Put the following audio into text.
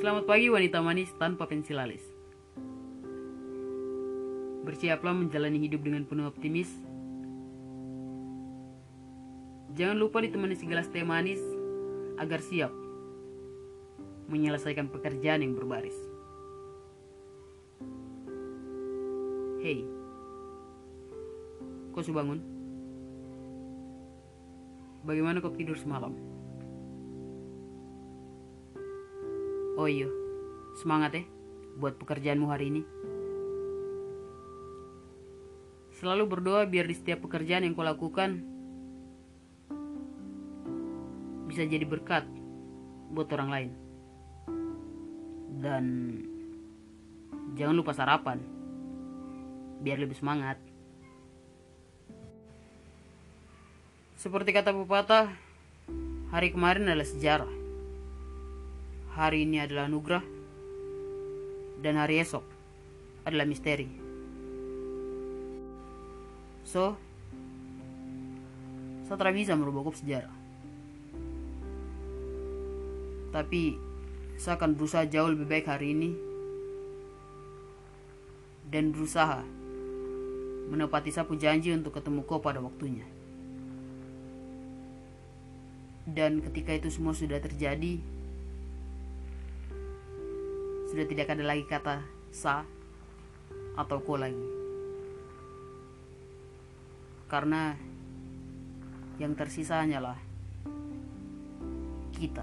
Selamat pagi wanita manis tanpa pensil alis. Bersiaplah menjalani hidup dengan penuh optimis. Jangan lupa ditemani segelas teh manis agar siap menyelesaikan pekerjaan yang berbaris. Hei, kau sudah bangun? Bagaimana kau tidur semalam? Oh iya, semangat ya buat pekerjaanmu hari ini. Selalu berdoa biar di setiap pekerjaan yang kau lakukan bisa jadi berkat buat orang lain. Dan jangan lupa sarapan biar lebih semangat. Seperti kata pepatah, hari kemarin adalah sejarah. Hari ini adalah anugerah dan hari esok adalah misteri. So, tidak bisa merubah sejarah. Tapi, saya akan berusaha jauh lebih baik hari ini dan berusaha menepati sapu janji untuk ketemu kau pada waktunya. Dan ketika itu semua sudah terjadi, sudah tidak ada lagi kata sa atau ko lagi. Karena yang tersisa hanyalah kita.